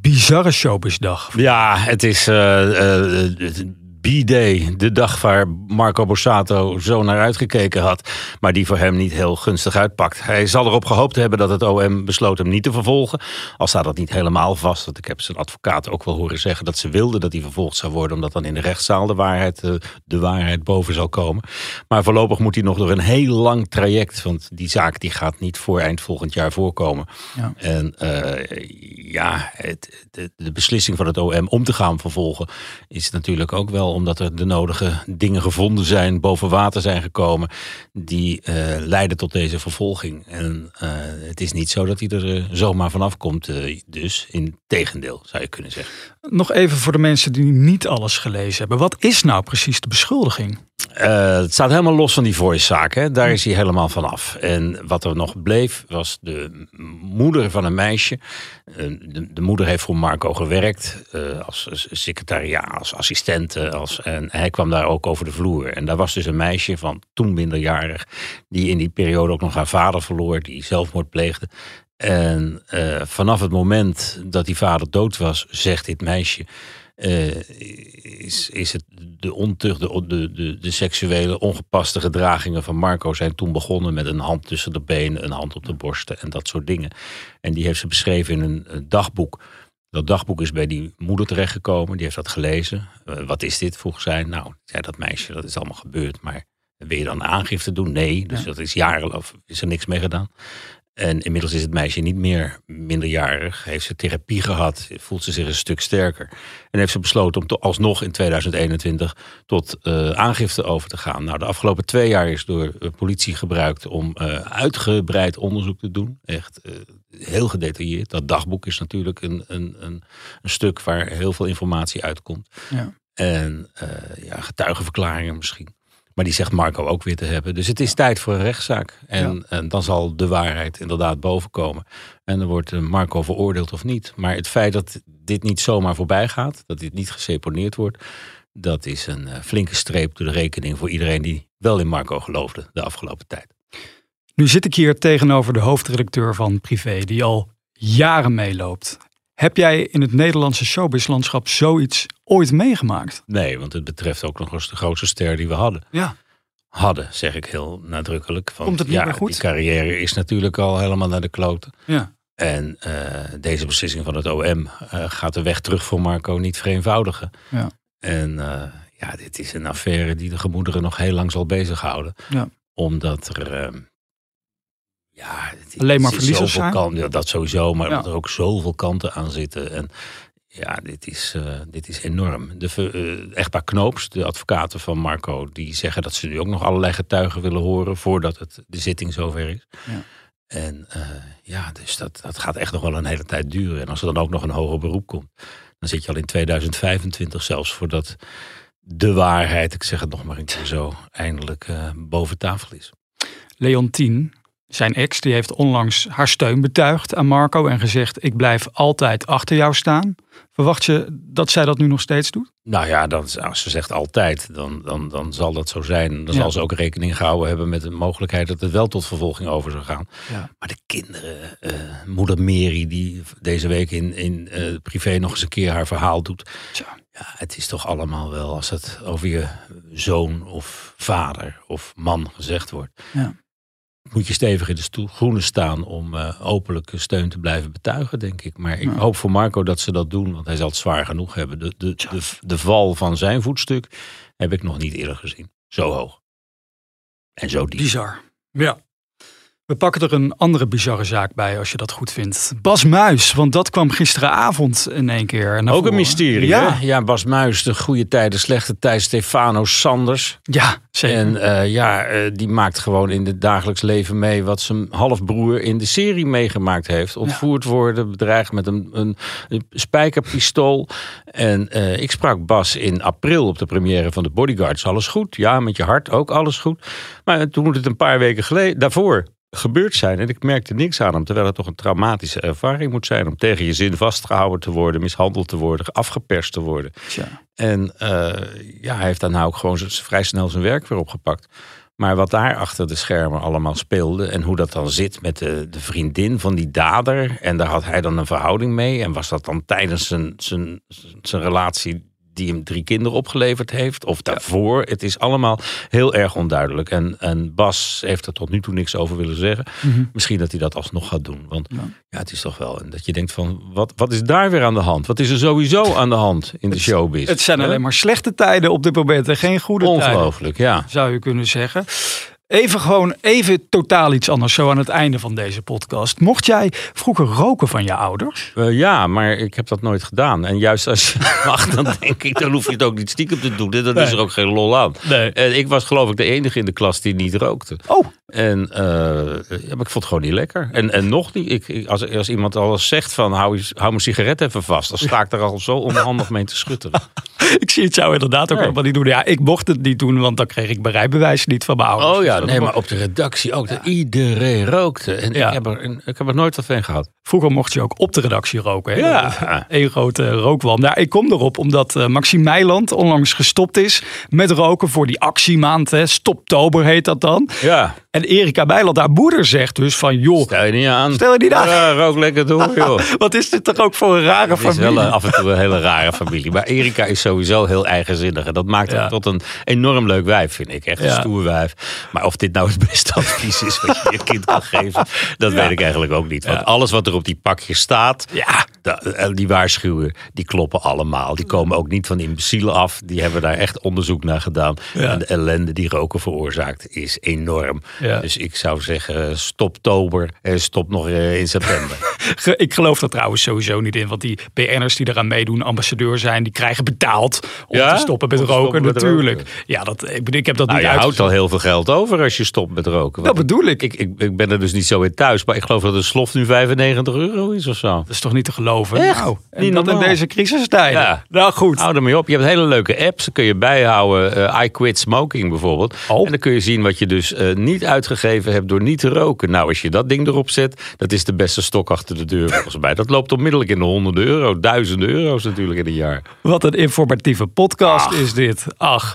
bizarre showbizdag. Ja, het is uh, B-Day, de dag waar Marco Borsato zo naar uitgekeken had, maar die voor hem niet heel gunstig uitpakt. Hij zal erop gehoopt hebben dat het OM besloot hem niet te vervolgen, al staat dat niet helemaal vast. Want ik heb zijn advocaat ook wel horen zeggen dat ze wilden dat hij vervolgd zou worden, omdat dan in de rechtszaal de waarheid, eh, de waarheid boven zal komen. Maar voorlopig moet hij nog door een heel lang traject, want die zaak die gaat niet voor eind volgend jaar voorkomen. Ja. En uh, ja, het, de, de beslissing van het OM om te gaan vervolgen is natuurlijk ook wel omdat er de nodige dingen gevonden zijn, boven water zijn gekomen, die uh, leiden tot deze vervolging. En uh, het is niet zo dat hij er uh, zomaar vanaf komt, dus in tegendeel zou je kunnen zeggen. Nog even voor de mensen die niet alles gelezen hebben. Wat is nou precies de beschuldiging? Uh, het staat helemaal los van die voice-zaak. Daar is hij helemaal vanaf. En wat er nog bleef, was de moeder van een meisje. de, de, moeder heeft voor Marco gewerkt. Uh, als secretariaat, als assistent. Als, en hij kwam daar ook over de vloer. En daar was dus een meisje van toen minderjarig. Die in die periode ook nog haar vader verloor. Die zelfmoord pleegde. En vanaf het moment dat die vader dood was, zegt dit meisje. Is, is het de ontucht, de, de, de, de, seksuele ongepaste gedragingen van Marco zijn toen begonnen met een hand tussen de benen, een hand op de borsten en dat soort dingen. En die heeft ze beschreven in een, dagboek. Dat dagboek is bij die moeder terechtgekomen, die heeft dat gelezen. Uh, wat is dit, vroeg zij. Nou, zei dat meisje, dat is allemaal gebeurd, maar wil je dan aangifte doen? Nee, dus ja. dat is jaren, of is er niks mee gedaan. En inmiddels is het meisje niet meer minderjarig. Heeft ze therapie gehad. Voelt ze zich een stuk sterker. En heeft ze besloten om to, alsnog in 2021 tot uh, aangifte over te gaan. Nou, de afgelopen twee jaar is door de politie gebruikt om uh, uitgebreid onderzoek te doen. Echt heel gedetailleerd. Dat dagboek is natuurlijk een, een, een, een stuk waar heel veel informatie uitkomt. Ja. En ja, getuigenverklaringen misschien. Maar die zegt Marco ook weer te hebben. Dus het is tijd voor een rechtszaak. En, ja. en dan zal de waarheid inderdaad bovenkomen. En dan wordt Marco veroordeeld of niet. Maar het feit dat dit niet zomaar voorbij gaat, dat dit niet geseponeerd wordt, dat is een flinke streep door de rekening voor iedereen die wel in Marco geloofde de afgelopen tijd. Nu zit ik hier tegenover de hoofdredacteur van Privé, die al jaren meeloopt. Heb jij in het Nederlandse showbizlandschap zoiets ooit meegemaakt? Nee, want het betreft ook nog eens de grootste ster die we hadden. Ja. Hadden, zeg ik heel nadrukkelijk. Komt het niet ja, meer goed? Die carrière is natuurlijk al helemaal naar de kloten. Ja. En uh, deze beslissing van het OM uh, gaat de weg terug voor Marco niet vereenvoudigen. Ja. En uh, ja, dit is een affaire die de gemoederen nog heel lang zal bezighouden. Ja. Omdat er ehm, ja, het, Alleen maar verliezers zijn? Ja, dat sowieso, maar ja. er ook zoveel kanten aan zitten. En ja, dit is, uh, dit is enorm. De uh, echtpaar Knoops, de advocaten van Marco, die zeggen dat ze nu ook nog allerlei getuigen willen horen voordat het, de zitting zover is. Ja. En uh, ja, dus dat, dat gaat echt nog wel een hele tijd duren. En als er dan ook nog een hoger beroep komt, dan zit je al in 2025 zelfs voordat de waarheid, ik zeg het nog maar een keer zo, eindelijk boven tafel is. Leontien, zijn ex die heeft onlangs haar steun betuigd aan Marco en gezegd: Ik blijf altijd achter jou staan. Verwacht je dat zij dat nu nog steeds doet? Nou ja, dat, als ze zegt altijd, dan, dan, dan zal dat zo zijn. Dan ja. zal ze ook rekening gehouden hebben met de mogelijkheid dat het wel tot vervolging over zou gaan. Ja. Maar de kinderen, uh, moeder Mary, die deze week in, in uh, privé nog eens een keer haar verhaal doet. Ja, het is toch allemaal wel, als het over je zoon of vader of man gezegd wordt. Ja moet je stevig in de groene staan om uh, openlijk steun te blijven betuigen, denk ik. Maar ik ja. hoop voor Marco dat ze dat doen, want hij zal het zwaar genoeg hebben. De, de, de, de, val van zijn voetstuk heb ik nog niet eerder gezien. Zo hoog. En zo diep. Bizar. Ja. We pakken er een andere bizarre zaak bij, als je dat goed vindt. Bas Muis, want dat kwam gisteravond in één keer. naar Ook een mysterie, Ja, hè? Ja, Bas Muis, de goede tijden, slechte tijd, Stefano Sanders. ja zeker. En eh, ja, eh, die maakt gewoon in het dagelijks leven mee wat zijn halfbroer in de serie meegemaakt heeft. Ontvoerd worden, bedreigd met een, een, een spijkerpistool. En eh, ik sprak Bas in april op de première van de Bodyguards. Alles goed? Ja, met je hart ook alles goed. Maar toen moet het een paar weken geleden, daarvoor gebeurd zijn. En ik merkte niks aan hem. Terwijl het toch een traumatische ervaring moet zijn. Om tegen je zin vastgehouden te worden, mishandeld te worden, afgeperst te worden. Tja. En eh, ja, hij heeft daarna ook gewoon vrij snel zijn werk weer opgepakt. Maar wat daar achter de schermen allemaal speelde en hoe dat dan zit met de, de vriendin van die dader. En daar had hij dan een verhouding mee. En was dat dan tijdens zijn, zijn, zijn relatie die hem drie kinderen opgeleverd heeft? Of daarvoor? Het is allemaal heel erg onduidelijk. En, en Bas heeft er tot nu toe niks over willen zeggen. Mhm. Misschien dat hij dat alsnog gaat doen. Want Ja. ja, het is toch wel. En dat je denkt van, wat, wat is daar weer aan de hand? Wat is er sowieso aan de hand in de showbiz? Het zijn alleen maar slechte tijden op dit moment en geen goede tijden. Ongelooflijk, ja. zou je kunnen zeggen. Even gewoon, even totaal iets anders, zo aan het einde van deze podcast. Mocht jij vroeger roken van je ouders? Eh, ja, maar ik heb dat nooit gedaan. En juist als je mag, dan denk ik, dan hoef je het ook niet stiekem te doen. Dan is er ook geen lol aan. Nee. En ik was geloof ik de enige in de klas die niet rookte. Oh, En ja, maar ik vond het gewoon niet lekker. En, en nog niet, ik, als, als iemand al eens zegt van hou, hou mijn sigaret even vast. Dan sta ik er al zo onhandig mee te schutteren. ik zie het jou inderdaad ook Nee. helemaal niet doen. Ja, ik mocht het niet doen, want dan kreeg ik mijn rijbewijs niet van mijn ouders. Oh ja, Dus nee, maar op de redactie ook. dat Iedereen rookte. En Ja. ik, heb er, ik heb er nooit wat van gehad. Vroeger mocht je ook op de redactie roken. Hè? Ja. Eén grote rookwalm. Nou, ik kom erop omdat Maxime Meiland onlangs gestopt is met roken voor die actiemaand. Hè. Stoptober heet dat dan. Ja, En Erika Bijland, haar moeder, zegt dus van... joh, stel je niet aan. Stel je niet aan. Ja, rook lekker door, joh. wat is dit toch ook voor een rare Het is familie? wel af en toe een hele rare familie. Maar Erika is sowieso heel eigenzinnig. En dat maakt Ja. haar tot een enorm leuk wijf, vind ik. Echt een Ja. stoer wijf. Maar of dit nou het beste advies is wat je je kind kan geven, dat weet ik eigenlijk ook niet. Want alles wat er op die pakje staat, eh, die waarschuwen, die kloppen allemaal. Die komen ook niet van imbecielen af. Die hebben daar echt onderzoek naar gedaan. En de ellende die roken veroorzaakt is enorm. Ja. Dus ik zou zeggen, stop tober en stop nog eh, in september. Ik geloof daar trouwens sowieso niet in. Want die BN'ers die eraan meedoen, ambassadeur zijn, die krijgen betaald om Ja? te stoppen met te roken. stoppen met natuurlijk. roken. Ja, dat, ik, ik heb dat Nou, niet je houdt al heel veel geld over als je stopt met roken. Dat bedoel ik. ik, ik, ik ben er dus niet zo in thuis. Maar ik geloof dat een slof nu 95 euro is of zo. Dat is toch niet te geloven? Echt? Nou, en Niet dat in deze crisistijden. Ja. Nou goed. Hou ermee op. Je hebt hele leuke apps. Dan kun je bijhouden. eh, I quit smoking bijvoorbeeld. Oh. En dan kun je zien wat je dus eh, niet uitgegeven hebt door niet te roken. Nou, als je dat ding erop zet, dat is de beste stok achter de deur volgens mij. Dat loopt onmiddellijk in de honderden euro. Duizenden euro's natuurlijk in een jaar. Wat een informatieve podcast is dit. Ach.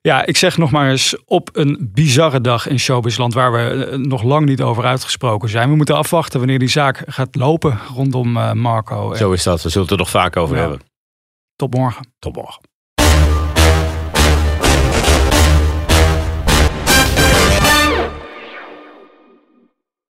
Ja, ik zeg nog maar eens op een bizarre dag in showbizland waar we eh, nog lang niet over uitgesproken zijn. We moeten afwachten wanneer die zaak gaat lopen rondom eh, Marco. Zo is dat. We zullen het er nog vaak over Ja. hebben. Tot morgen. Tot morgen.